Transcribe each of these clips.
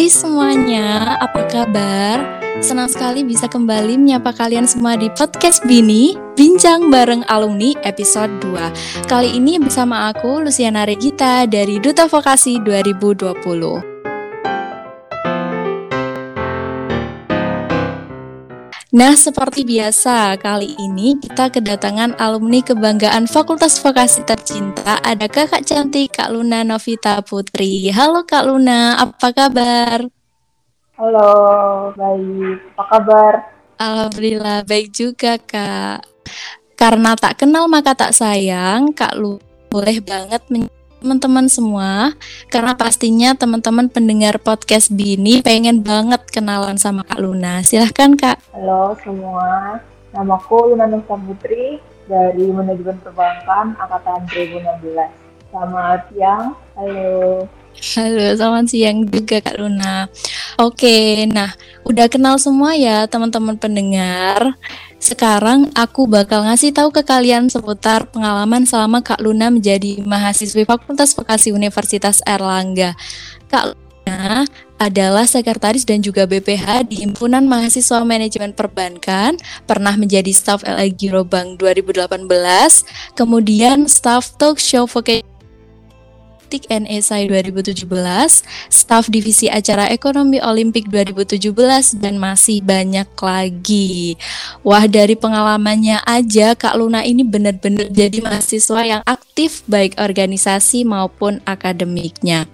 Hai semuanya, apa kabar? Senang sekali bisa kembali menyapa kalian semua di podcast Bini, Bincang bareng Alumni episode 2. Kali ini bersama aku Luciana Regita dari Duta Vokasi 2020. Nah, seperti biasa, kali ini kita kedatangan alumni kebanggaan Fakultas Vokasi Tercinta. Ada kakak cantik Kak Luna Novita Putri. Halo Kak Luna, apa kabar? Halo, baik. Apa kabar? Alhamdulillah, baik juga Kak. Karena tak kenal maka tak sayang, Kak Lu boleh banget teman-teman semua karena pastinya teman-teman pendengar podcast Bini pengen banget kenalan sama Kak Luna. Silahkan Kak. Halo semua, namaku Luna Nusa Putri dari Manajemen Perbankan Angkatan 2016. Selamat siang, halo. Halo, selamat siang juga Kak Luna. Oke, nah udah kenal semua ya teman-teman pendengar. Sekarang aku bakal ngasih tahu ke kalian seputar pengalaman selama Kak Luna menjadi mahasiswi Fakultas Vokasi Universitas Erlangga. Kak Luna adalah sekretaris dan juga BPH di Himpunan Mahasiswa Manajemen Perbankan, pernah menjadi staf LA Giro Bank 2018, kemudian staf Talk Show Vokasi Politik Esai 2017, staf Divisi Acara Ekonomi Olimpik 2017, dan masih banyak lagi. Wah, dari pengalamannya aja, Kak Luna ini benar-benar jadi mahasiswa yang aktif baik organisasi maupun akademiknya.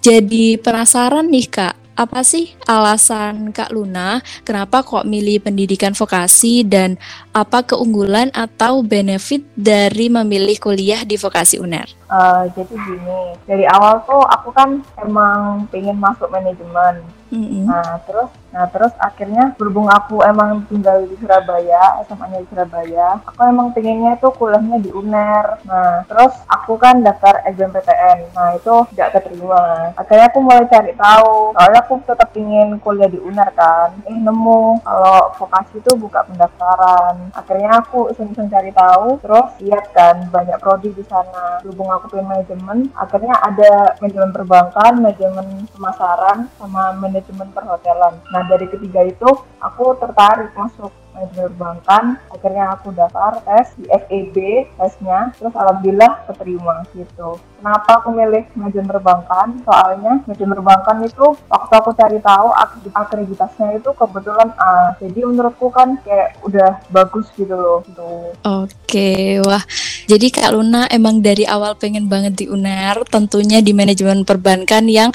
Jadi penasaran nih Kak, apa sih alasan Kak Luna kenapa kok milih pendidikan vokasi dan apa keunggulan atau benefit dari memilih kuliah di vokasi UNER? Uh, jadi gini, dari awal tuh aku kan emang pengen masuk manajemen. Mm-hmm. Nah terus, nah terus akhirnya berhubung aku emang tinggal di Surabaya, SMA-nya di Surabaya, aku emang pengennya tuh kuliahnya di UNER. Nah terus aku kan daftar SBMPTN, nah itu tidak keterima. Akhirnya aku mulai cari tahu, soalnya aku tetap ingin kuliah di UNER kan. Eh nemu kalau vokasi itu buka pendaftaran. Akhirnya aku iseng-iseng cari tahu, terus lihat kan banyak prodi di sana. Berhubung aku pengen manajemen, akhirnya ada manajemen perbankan, manajemen pemasaran, sama manajemen manajemen perhotelan. Nah dari ketiga itu aku tertarik masuk manajemen perbankan akhirnya aku daftar tes di FEB tesnya. Terus alhamdulillah keterima gitu. Kenapa aku milih manajemen perbankan soalnya manajemen perbankan itu waktu aku cari tahu akreditasnya itu kebetulan A. Jadi menurutku kan kayak udah bagus gitu loh. Gitu oke wah. Jadi Kak Luna emang dari awal pengen banget di UNER tentunya di manajemen perbankan yang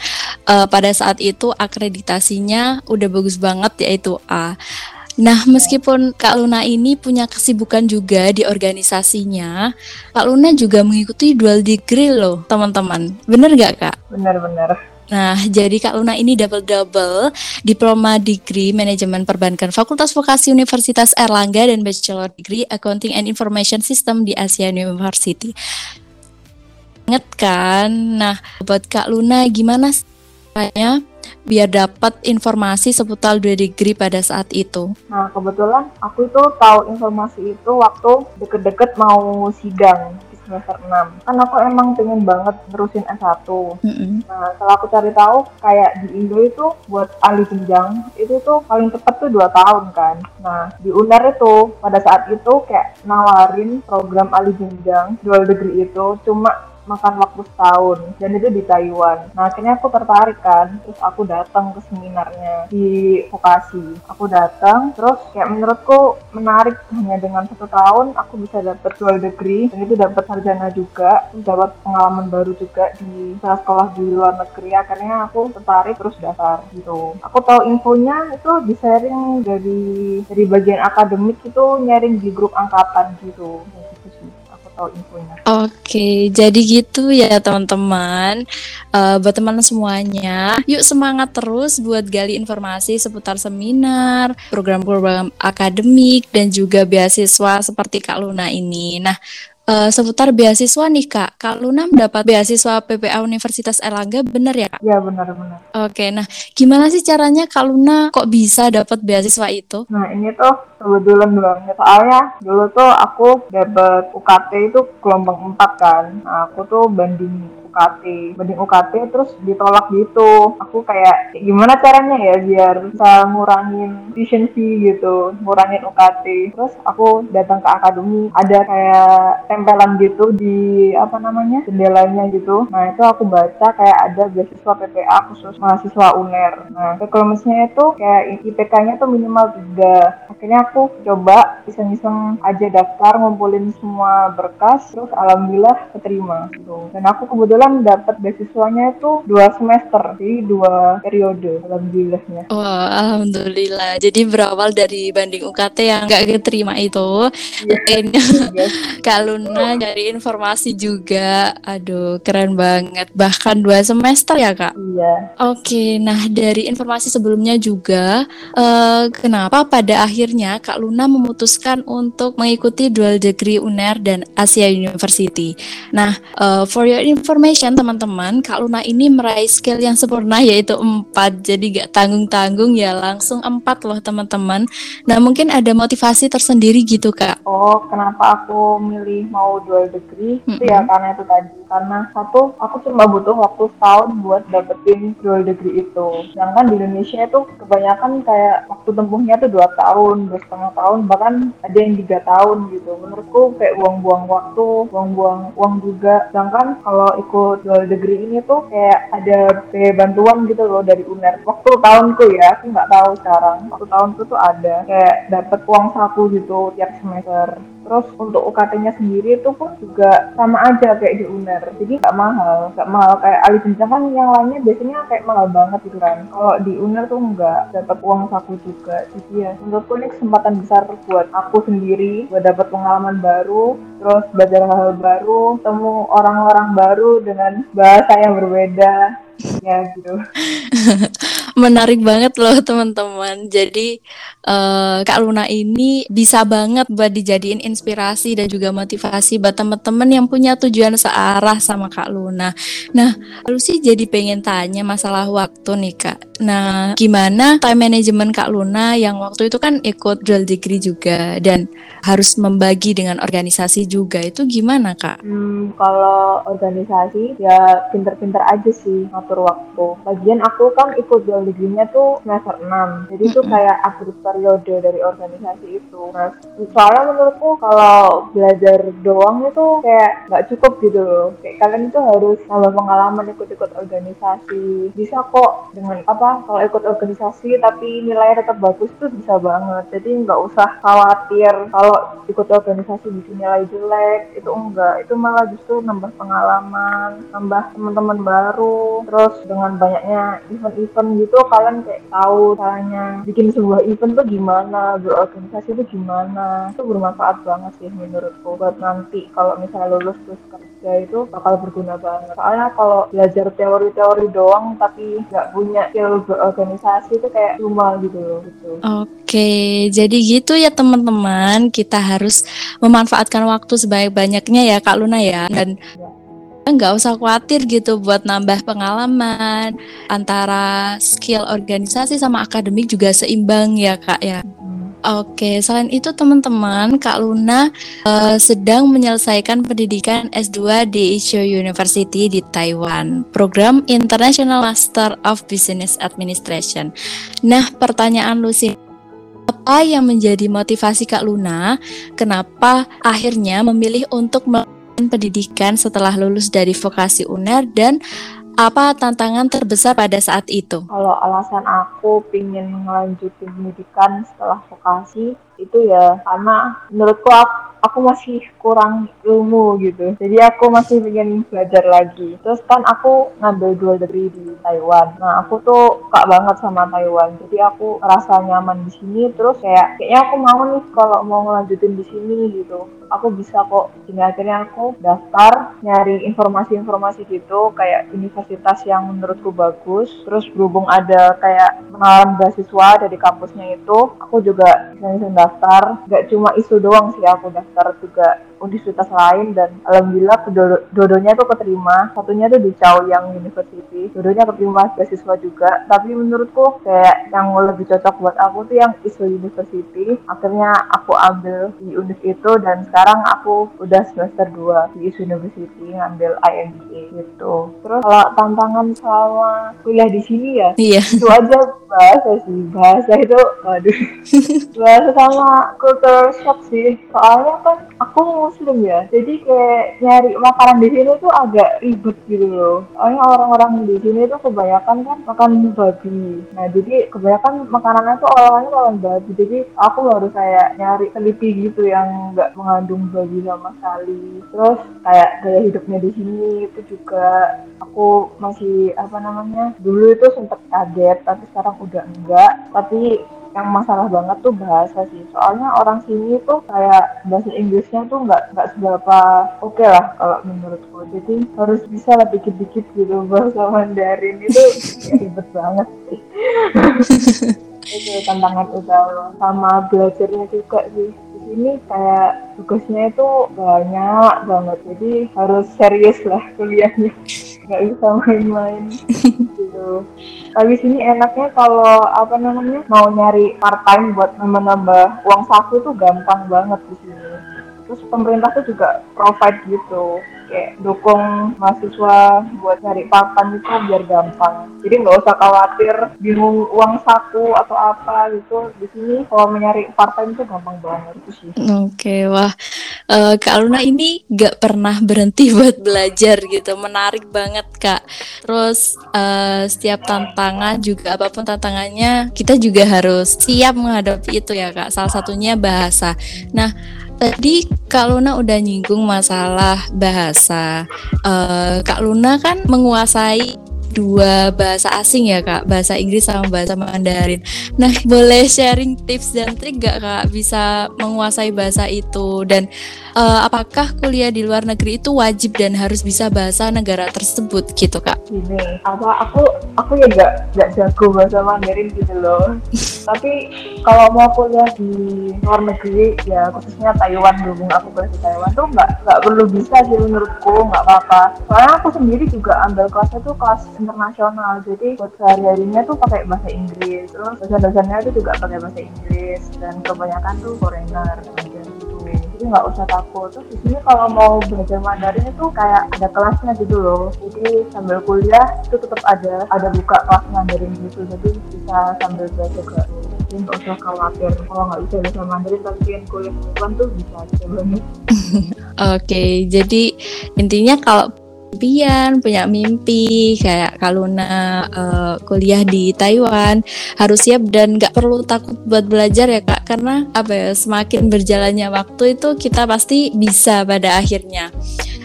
uh, pada saat itu akreditasinya udah bagus banget yaitu A Nah, meskipun Kak Luna ini punya kesibukan juga di organisasinya, Kak Luna juga mengikuti dual degree loh, teman-teman. Bener gak, Kak? Bener-bener. Nah, jadi Kak Luna ini double-double diploma degree manajemen perbankan Fakultas Vokasi Universitas Erlangga dan bachelor degree Accounting and Information System di ASEAN University. Ingat kan? Nah, buat Kak Luna gimana caranya biar dapat informasi seputar dua degree pada saat itu? Nah, kebetulan aku itu tahu informasi itu waktu deket-deket mau sidang di semester 6. Kan aku emang pengen banget terusin S1. Mm -hmm. Nah, setelah aku cari tahu, kayak di Indo itu buat ahli jenjang, itu tuh paling tepat tuh 2 tahun kan. Nah, di UNER itu pada saat itu kayak nawarin program ahli jenjang dual degree itu cuma makan waktu setahun dan itu di Taiwan. Nah akhirnya aku tertarik kan, terus aku datang ke seminarnya di vokasi. Aku datang, terus kayak menurutku menarik hanya dengan satu tahun aku bisa dapat dual degree dan itu dapat sarjana juga, dapat pengalaman baru juga di sekolah di luar negeri. Akhirnya aku tertarik terus daftar gitu. Aku tahu infonya itu di sharing dari dari bagian akademik itu nyaring di grup angkatan gitu tahu infonya. Oke, jadi gitu ya teman-teman. Uh, buat teman semuanya, yuk semangat terus buat gali informasi seputar seminar, program-program akademik dan juga beasiswa seperti Kak Luna ini. Nah, uh, seputar beasiswa nih Kak. Kak Luna mendapat beasiswa PPA Universitas Erlangga benar ya Kak? Iya benar-benar. Oke, nah gimana sih caranya Kak Luna kok bisa dapat beasiswa itu? Nah ini tuh kebetulan banget soalnya dulu tuh aku dapat UKT itu gelombang 4 kan. Nah aku tuh banding UKT banding UKT terus ditolak gitu. Aku kayak gimana caranya ya biar bisa ngurangin tuition fee gitu ngurangin UKT terus aku datang ke akademi ada kayak tempelan gitu di apa namanya jendelanya gitu. Nah itu aku baca kayak ada beasiswa PPA khusus mahasiswa UNER. Nah requirements-nya itu kayak IPK-nya tuh minimal tiga. Akhirnya aku coba iseng-iseng aja daftar ngumpulin semua berkas terus alhamdulillah keterima gitu. Dan aku kebetulan dapat beasiswanya itu dua semester jadi dua periode alhamdulillahnya wah alhamdulillah. Jadi berawal dari banding UKT yang gak keterima itu. Yeah. Kak Luna cari informasi juga. Aduh keren banget. Bahkan dua semester ya kak? Iya. Oke nah dari informasi sebelumnya juga uh, kenapa pada akhirnya Kak Luna memutuskan untuk mengikuti dual degree UNER dan Asia University? Nah uh, for your information teman-teman. Kak Luna ini meraih skill yang sempurna yaitu empat. Jadi gak tanggung-tanggung ya langsung empat loh teman-teman. Nah mungkin ada motivasi tersendiri gitu kak. Oh kenapa aku milih mau dual degree? Mm -hmm. itu ya karena itu tadi karena satu aku cuma butuh waktu setahun buat dapetin dual degree itu. Sedangkan di Indonesia itu kebanyakan kayak waktu tempuhnya tuh dua tahun dua setengah tahun bahkan ada yang tiga tahun gitu. Menurutku kayak buang-buang waktu buang-buang uang juga. Sedangkan kalau ikut dual degree ini tuh kayak ada kayak bantuan gitu loh dari UNER. Waktu tahunku ya aku nggak tahu sekarang. Waktu tahunku tuh ada kayak dapet uang saku gitu tiap semester terus untuk UKT-nya sendiri itu pun juga sama aja kayak di UNER. Jadi nggak mahal nggak mahal. Kayak alih jenjang kan yang lainnya biasanya kayak mahal banget gitu kan. Kalau di UNER tuh nggak dapat uang saku juga. Jadi ya menurutku ini kesempatan besar buat aku sendiri buat dapat pengalaman baru terus belajar hal-hal baru temu orang-orang baru dengan bahasa yang berbeda ya gitu menarik banget loh teman-teman. Jadi uh, Kak Luna ini bisa banget buat dijadiin inspirasi dan juga motivasi buat teman-teman yang punya tujuan searah sama Kak Luna. Nah, lalu sih jadi pengen tanya masalah waktu nih Kak. Nah, gimana time management Kak Luna yang waktu itu kan ikut dual degree juga dan harus membagi dengan organisasi juga itu gimana Kak? Hmm, kalau organisasi ya pinter-pinter aja sih ngatur waktu. Bagian aku kan ikut dual degree-nya tuh semester 6. Jadi itu kayak akhir periode dari organisasi itu. Nah, soalnya menurutku kalau belajar doang itu kayak nggak cukup gitu loh. Kayak kalian itu harus nambah pengalaman ikut-ikut organisasi. Bisa kok dengan apa kalau ikut organisasi tapi nilainya tetap bagus tuh bisa banget jadi nggak usah khawatir kalau ikut organisasi bisa nilai jelek itu enggak itu malah justru nambah pengalaman nambah teman-teman baru terus dengan banyaknya event-event gitu kalian kayak tahu caranya bikin sebuah event tuh gimana berorganisasi tuh gimana itu bermanfaat banget sih menurutku buat nanti kalau misalnya lulus terus kerja itu bakal berguna banget soalnya kalau belajar teori-teori doang tapi nggak punya skill berorganisasi itu kayak cuma gitu loh gitu. Oke, jadi gitu ya teman-teman. Kita harus memanfaatkan waktu sebaik-banyaknya ya Kak Luna ya. Dan ya nggak usah khawatir gitu buat nambah pengalaman antara skill organisasi sama akademik juga seimbang ya kak ya. Oke, selain itu teman-teman, Kak Luna uh, sedang menyelesaikan pendidikan S2 di Isho University di Taiwan, program International Master of Business Administration. Nah, pertanyaan Lucy, apa yang menjadi motivasi Kak Luna? Kenapa akhirnya memilih untuk melakukan pendidikan setelah lulus dari vokasi UNER dan apa tantangan terbesar pada saat itu? Kalau alasan aku pingin ngelanjutin pendidikan setelah vokasi itu ya karena menurutku aku aku masih kurang ilmu gitu. Jadi aku masih ingin belajar lagi. Terus kan aku ngambil dua degree di Taiwan. Nah aku tuh kak banget sama Taiwan. Jadi aku rasa nyaman di sini. Terus kayak kayaknya aku mau nih kalau mau ngelanjutin di sini gitu. Aku bisa kok. Jadi akhirnya aku daftar nyari informasi-informasi gitu kayak universitas yang menurutku bagus. Terus berhubung ada kayak penawaran beasiswa dari kampusnya itu aku juga iseng daftar gak cuma isu doang sih aku daftar juga universitas lain dan alhamdulillah dua-duanya tuh keterima. Satunya tuh di Chaoyang University dua-duanya keterima beasiswa juga. Tapi menurutku kayak yang lebih cocok buat aku tuh yang ISO University. Akhirnya aku ambil di univ itu dan sekarang aku udah semester 2 di ISO University ngambil IMBA gitu. Terus kalau tantangan sama kuliah di sini ya iya. itu aja bahasa sih. Bahasa itu waduh bahasa sama culture shock sih. Soalnya kan aku muslim ya. Jadi kayak nyari makanan di sini tuh agak ribet gitu loh. Soalnya orang-orang di sini tuh kebanyakan kan makan babi. Nah jadi kebanyakan makanannya tuh olahannya olahan babi. Jadi aku harus kayak nyari teliti gitu yang nggak mengandung babi sama sekali. Terus kayak gaya hidupnya di sini itu juga aku masih apa namanya dulu itu sempet kaget tapi sekarang udah enggak. Tapi yang masalah banget tuh bahasa sih. Soalnya orang sini tuh kayak bahasa Inggrisnya tuh nggak nggak seberapa oke okay lah kalau menurutku. Jadi harus bisa lah dikit-dikit gitu bahasa Mandarin itu ya ribet banget sih. Itu tantangan utama sama belajarnya juga sih di sini kayak tugasnya itu banyak banget. Jadi harus serius lah kuliahnya. Nggak bisa main-main gitu. Tapi sini enaknya kalau apa namanya mau nyari part time buat nambah-nambah uang saku itu gampang banget di sini. Terus pemerintah tuh juga provide gitu kayak dukung mahasiswa buat part time itu biar gampang. Jadi nggak usah khawatir bingung uang saku atau apa gitu. Di sini kalau mencari part time itu gampang banget itu sih. Oke okay, wah. Uh, Kak Luna ini gak pernah berhenti buat belajar gitu. Menarik banget Kak. Terus uh, setiap tantangan juga apa pun tantangannya kita juga harus siap menghadapi itu ya Kak. Salah satunya bahasa. Nah tadi Kak Luna udah nyinggung masalah bahasa. Uh, Kak Luna kan menguasai dua bahasa asing ya kak. Bahasa Inggris sama bahasa Mandarin. Nah boleh sharing tips dan trik gak kak bisa menguasai bahasa itu? Dan uh, apakah kuliah di luar negeri itu wajib dan harus bisa bahasa negara tersebut? Gitu kak. Ini apa aku aku ya gak gak jago bahasa Mandarin gitu loh. Tapi kalau mau kuliah di luar negeri ya khususnya Taiwan berhubung aku kuliah di Taiwan tuh nggak nggak perlu bisa sih menurutku nggak apa-apa. Soalnya aku sendiri juga ambil kelasnya tuh kelas internasional. Jadi buat sehari-harinya tuh pakai bahasa Inggris. Terus dosen-dosennya itu juga pakai bahasa Inggris. Dan kebanyakan tuh foreigner gitu. Jadi nggak usah takut. Terus di sini kalau mau belajar Mandarin itu kayak ada kelasnya gitu loh. Jadi sambil kuliah itu tetap ada ada buka kelas Mandarin gitu. Jadi bisa sambil belajar juga. Jadi nggak usah khawatir. Kalau nggak bisa bahasa Mandarin tapi yang kuliah Taiwan tuh bisa aja Oke, jadi intinya kalau impian, punya mimpi kayak Kaluna uh, kuliah di Taiwan harus siap dan nggak perlu takut buat belajar ya kak karena apa ya semakin berjalannya waktu itu kita pasti bisa pada akhirnya.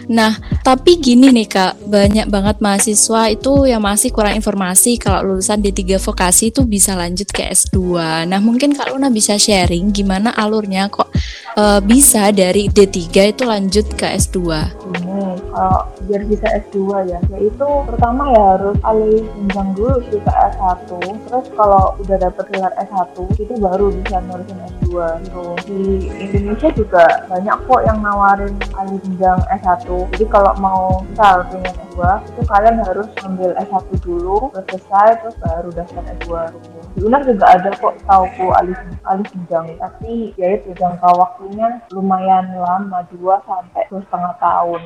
Nah, tapi gini nih Kak, banyak banget mahasiswa itu yang masih kurang informasi kalau lulusan D3 vokasi itu bisa lanjut ke S2. Nah, mungkin Kak Luna bisa sharing gimana alurnya kok uh, bisa dari D3 itu lanjut ke S2? Kalau biar bisa S2 ya, yaitu pertama ya harus alih jenjang dulu sih ke S1. Terus kalau udah dapet gelar S1 itu baru bisa nurusin S2. Gitu. Di Indonesia juga banyak kok yang nawarin alih jenjang S1. Jadi kalau mau misal pengen S2 itu kalian harus ambil S1 dulu, terus selesai terus baru daftar S2. Di UNAR juga ada kok tauku alih alih jenjang, tapi ya itu jangka waktu waktunya lumayan lama dua sampai dua setengah tahun.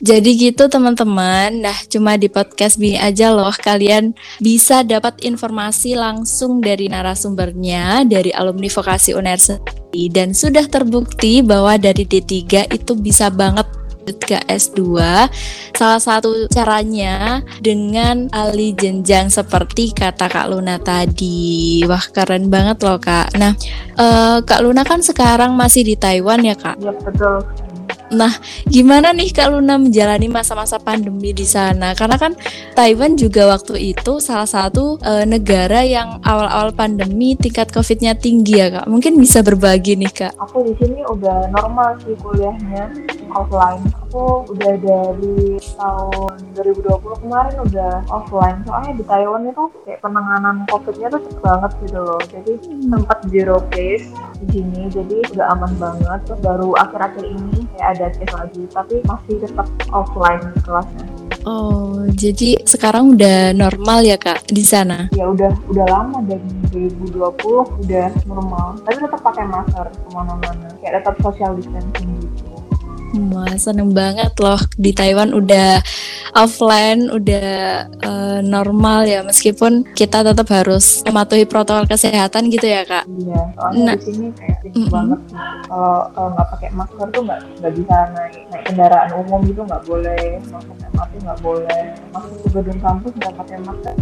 Jadi gitu teman-teman. Nah cuma di podcast Bini aja loh kalian bisa dapat informasi langsung dari narasumbernya dari alumni vokasi UNER dan sudah terbukti bahwa dari D3 itu bisa banget S2 salah satu caranya dengan alih jenjang seperti kata Kak Luna tadi wah keren banget loh Kak nah uh, Kak Luna kan sekarang masih di Taiwan ya Kak Iya betul Nah, gimana nih Kak Luna menjalani masa-masa pandemi di sana? Karena kan Taiwan juga waktu itu salah satu e, negara yang awal-awal pandemi tingkat COVID-nya tinggi ya Kak. Mungkin bisa berbagi nih Kak. Aku di sini udah normal sih kuliahnya offline. Aku udah dari tahun 2020 kemarin udah offline. Soalnya di Taiwan itu kayak penanganan covidnya tuh cepet banget gitu loh. Jadi sempat zero case di sini. Jadi udah aman banget. Terus baru akhir-akhir ini kayak ada case lagi. Tapi masih tetap offline kelasnya. Oh, jadi sekarang udah normal ya kak di sana? Ya udah udah lama dari 2020 udah normal, tapi tetap pakai masker ke mana-mana, kayak tetap social distancing gitu. Wah, seneng banget loh di Taiwan udah offline, udah uh, normal ya meskipun kita tetap harus mematuhi protokol kesehatan gitu ya kak. Iya, soalnya nah, di sini kayak mm -hmm. banget Kalau kalau nggak pakai masker tuh nggak nggak bisa naik naik kendaraan umum gitu nggak boleh, masuk MRT nggak boleh, masuk ke gedung kampus nggak pakai masker.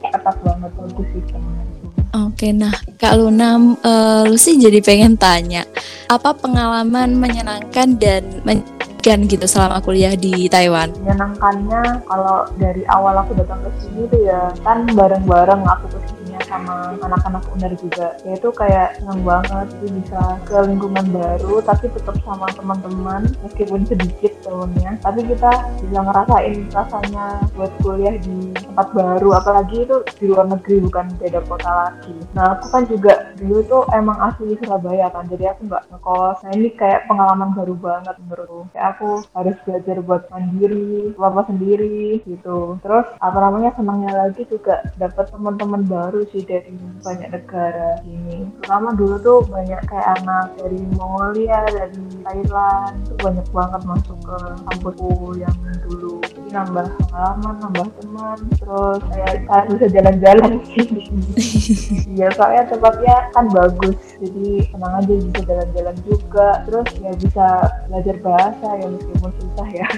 Ketat banget untuk sistemnya. Oke, nah Kak Luna, uh, Lucy jadi pengen tanya, apa pengalaman menyenangkan dan men gitu selama kuliah di Taiwan? Menyenangkannya kalau dari awal aku datang ke sini tuh ya kan bareng-bareng aku ke sini sama anak-anak uner juga ya itu kayak senang banget sih bisa ke lingkungan baru tapi tetap sama teman-teman meskipun sedikit temennya tapi kita bisa ngerasain rasanya buat kuliah di tempat baru. Apalagi itu di luar negeri bukan beda kota lagi. Nah aku kan juga dulu tuh emang asli Surabaya kan. Jadi aku nggak ngekos. Nah ini kayak pengalaman baru banget menurutku. Kayak aku harus belajar buat mandiri apa sendiri gitu. Terus apa namanya senangnya lagi juga dapat teman-teman baru sih dari banyak negara ini. Terutama dulu tuh banyak kayak anak dari Mongolia dari Thailand. Tuh banyak banget masuk ke kampusku yang dulu. Nambah pengalaman nambah teman terus kayak saya bisa jalan-jalan sih. Iya soalnya tempatnya kan bagus jadi senang aja bisa jalan-jalan juga. Terus ya bisa belajar bahasa ya meskipun susah ya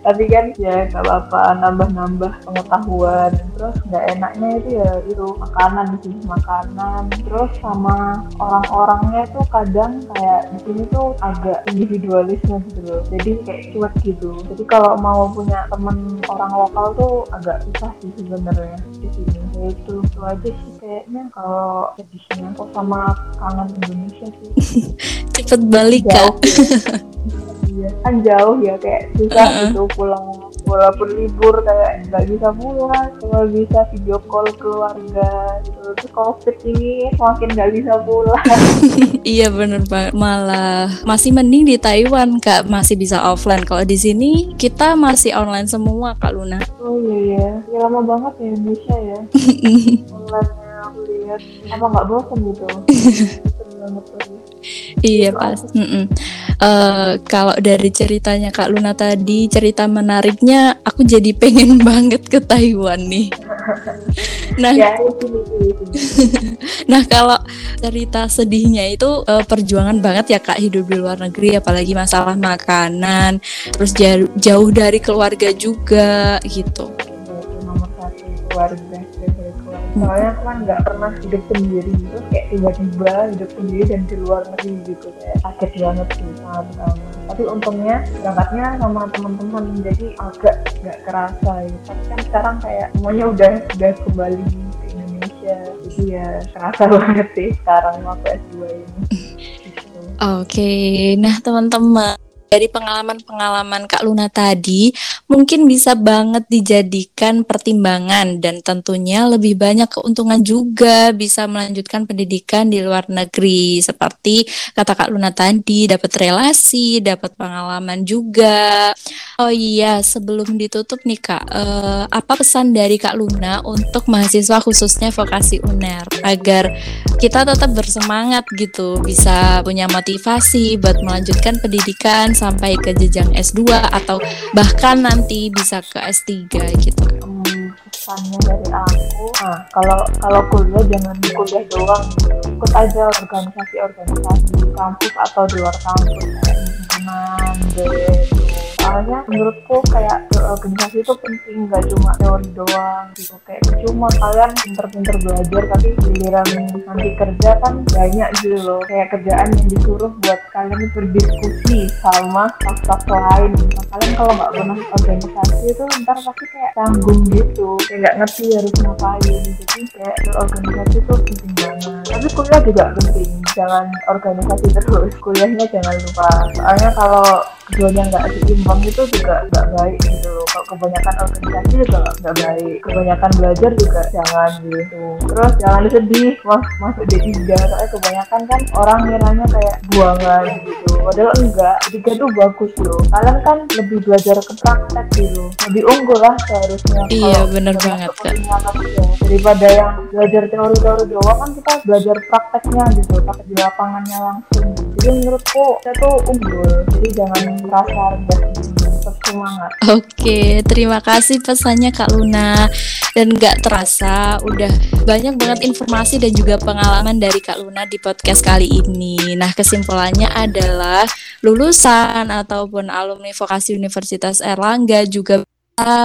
tapi kan ya nggak apa-apa nambah-nambah pengetahuan. Terus nggak enaknya itu ya itu makanan sih makanan. Terus sama orang-orangnya tuh kadang kayak di sini tuh agak individualisme gitu loh. Jadi kayak cuek gitu. Jadi kalau mau punya temen orang lokal tuh agak susah sih sebenarnya di sini. Ya itu itu aja sih kayaknya kalau sedihnya kok sama kangen Indonesia sih. Cepet balik kak iya kan jauh ya kayak susah uh -uh. gitu pulang walaupun libur kayak nggak bisa pulang cuma bisa video call keluarga gitu terus covid ini semakin nggak bisa pulang. Iya bener banget malah masih mending di Taiwan kak. Masih bisa offline. Kalau di sini kita masih online semua kak Luna. Oh iya ya ya lama banget ya Indonesia ya. Online aku lihat. Apa nggak bosan gitu? Banget iya pas. mm -mm. Uh, kalau dari ceritanya Kak Luna tadi cerita menariknya aku jadi pengen banget ke Taiwan nih. Nah ya, nah kalau cerita sedihnya itu uh, perjuangan banget ya kak hidup di luar negeri apalagi masalah makanan terus jauh, jauh dari keluarga juga gitu. Nomor satu keluarga soalnya aku kan nggak pernah hidup sendiri terus kayak tiba-tiba hidup sendiri dan di luar negeri gitu kayak kaget banget sih sangat um, tapi untungnya berangkatnya sama teman-teman jadi agak nggak kerasa ya tapi kan sekarang kayak semuanya udah udah kembali ke Indonesia jadi ya kerasa banget sih sekarang waktu S2 ini. Oke, okay. nah teman-teman dari pengalaman-pengalaman Kak Luna tadi mungkin bisa banget dijadikan pertimbangan dan tentunya lebih banyak keuntungan juga bisa melanjutkan pendidikan di luar negeri seperti kata Kak Luna tadi dapat relasi, dapat pengalaman juga. Oh iya, sebelum ditutup nih Kak, eh, apa pesan dari Kak Luna untuk mahasiswa khususnya vokasi UNER agar kita tetap bersemangat gitu, bisa punya motivasi buat melanjutkan pendidikan sampai ke jenjang S2 atau bahkan nanti bisa ke S3 gitu. Pesannya dari aku, nah, kalau kalau kuliah jangan kuliah doang, ikut aja organisasi-organisasi di kampus atau di luar kampus, kayak soalnya menurutku kayak organisasi itu penting nggak cuma teori doang gitu. Kayak cuma kalian pinter-pinter belajar tapi giliran nanti kerja kan banyak gitu loh. Kayak kerjaan yang disuruh buat kalian berdiskusi sama staff-staff lain. Nah, kalian kalau nggak pernah organisasi itu ntar pasti kayak tanggung gitu. Kayak nggak ngerti harus ngapain. Jadi kayak organisasi itu penting banget. Tapi kuliah juga penting. Jangan organisasi terus. Kuliahnya jangan lupa. Soalnya kalau keduanya nggak seimbang itu juga nggak baik gitu loh. Kalau kebanyakan organisasi juga nggak baik. Kebanyakan belajar juga jangan gitu. Terus jangan sedih mas masuk D3 soalnya kebanyakan kan orang ngiranya kayak buangan gitu. Padahal enggak. D3 tuh bagus loh. Kalian kan lebih belajar ke praktek gitu. Lebih unggul lah seharusnya. Iya bener banget kak. daripada yang belajar teori-teori doang kan kita belajar prakteknya gitu. Tapi di lapangannya langsung jadi menurutku saya tuh unggul. Jadi jangan merasa rendah oke terima kasih pesannya Kak Luna. Dan gak terasa udah banyak banget informasi dan juga pengalaman dari Kak Luna di podcast kali ini. Nah kesimpulannya adalah lulusan ataupun alumni vokasi Universitas Erlangga juga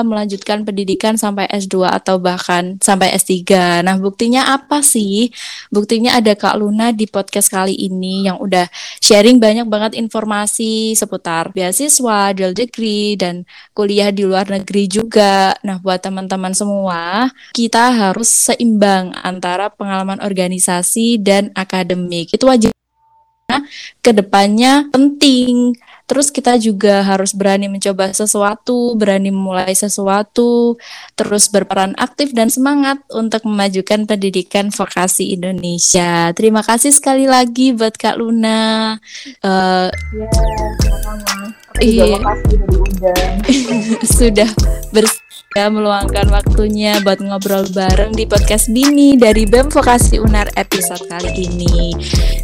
melanjutkan pendidikan sampai S2 atau bahkan sampai S3. Nah, buktinya apa sih? Buktinya ada Kak Luna di podcast kali ini yang udah sharing banyak banget informasi seputar beasiswa, dual degree, dan kuliah di luar negeri juga. Nah, buat teman-teman semua, kita harus seimbang antara pengalaman organisasi dan akademik. Itu wajib ke depannya penting Terus kita juga harus berani mencoba sesuatu, berani memulai sesuatu, terus berperan aktif dan semangat untuk memajukan pendidikan vokasi Indonesia. Terima kasih sekali lagi buat Kak Luna. Uh, ya, sama-sama. Iya. Sudah bersama ya meluangkan waktunya buat ngobrol bareng di podcast Bini dari BEM Vokasi Unar episode kali ini.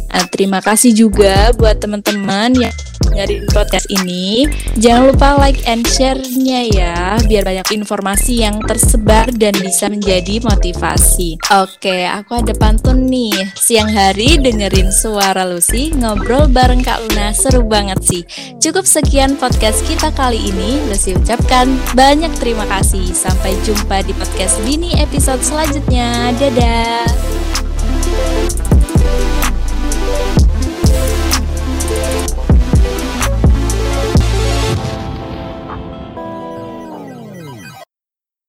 Nah, terima kasih juga buat teman-teman yang nyari podcast ini. Jangan lupa like and share-nya ya, biar banyak informasi yang tersebar dan bisa menjadi motivasi. Oke, aku ada pantun nih. Siang hari dengerin suara Lucy, ngobrol bareng Kak Luna, seru banget sih. Cukup sekian podcast kita kali ini. Lucy ucapkan banyak terima kasih. Sampai jumpa di podcast Bini episode selanjutnya. Dadah.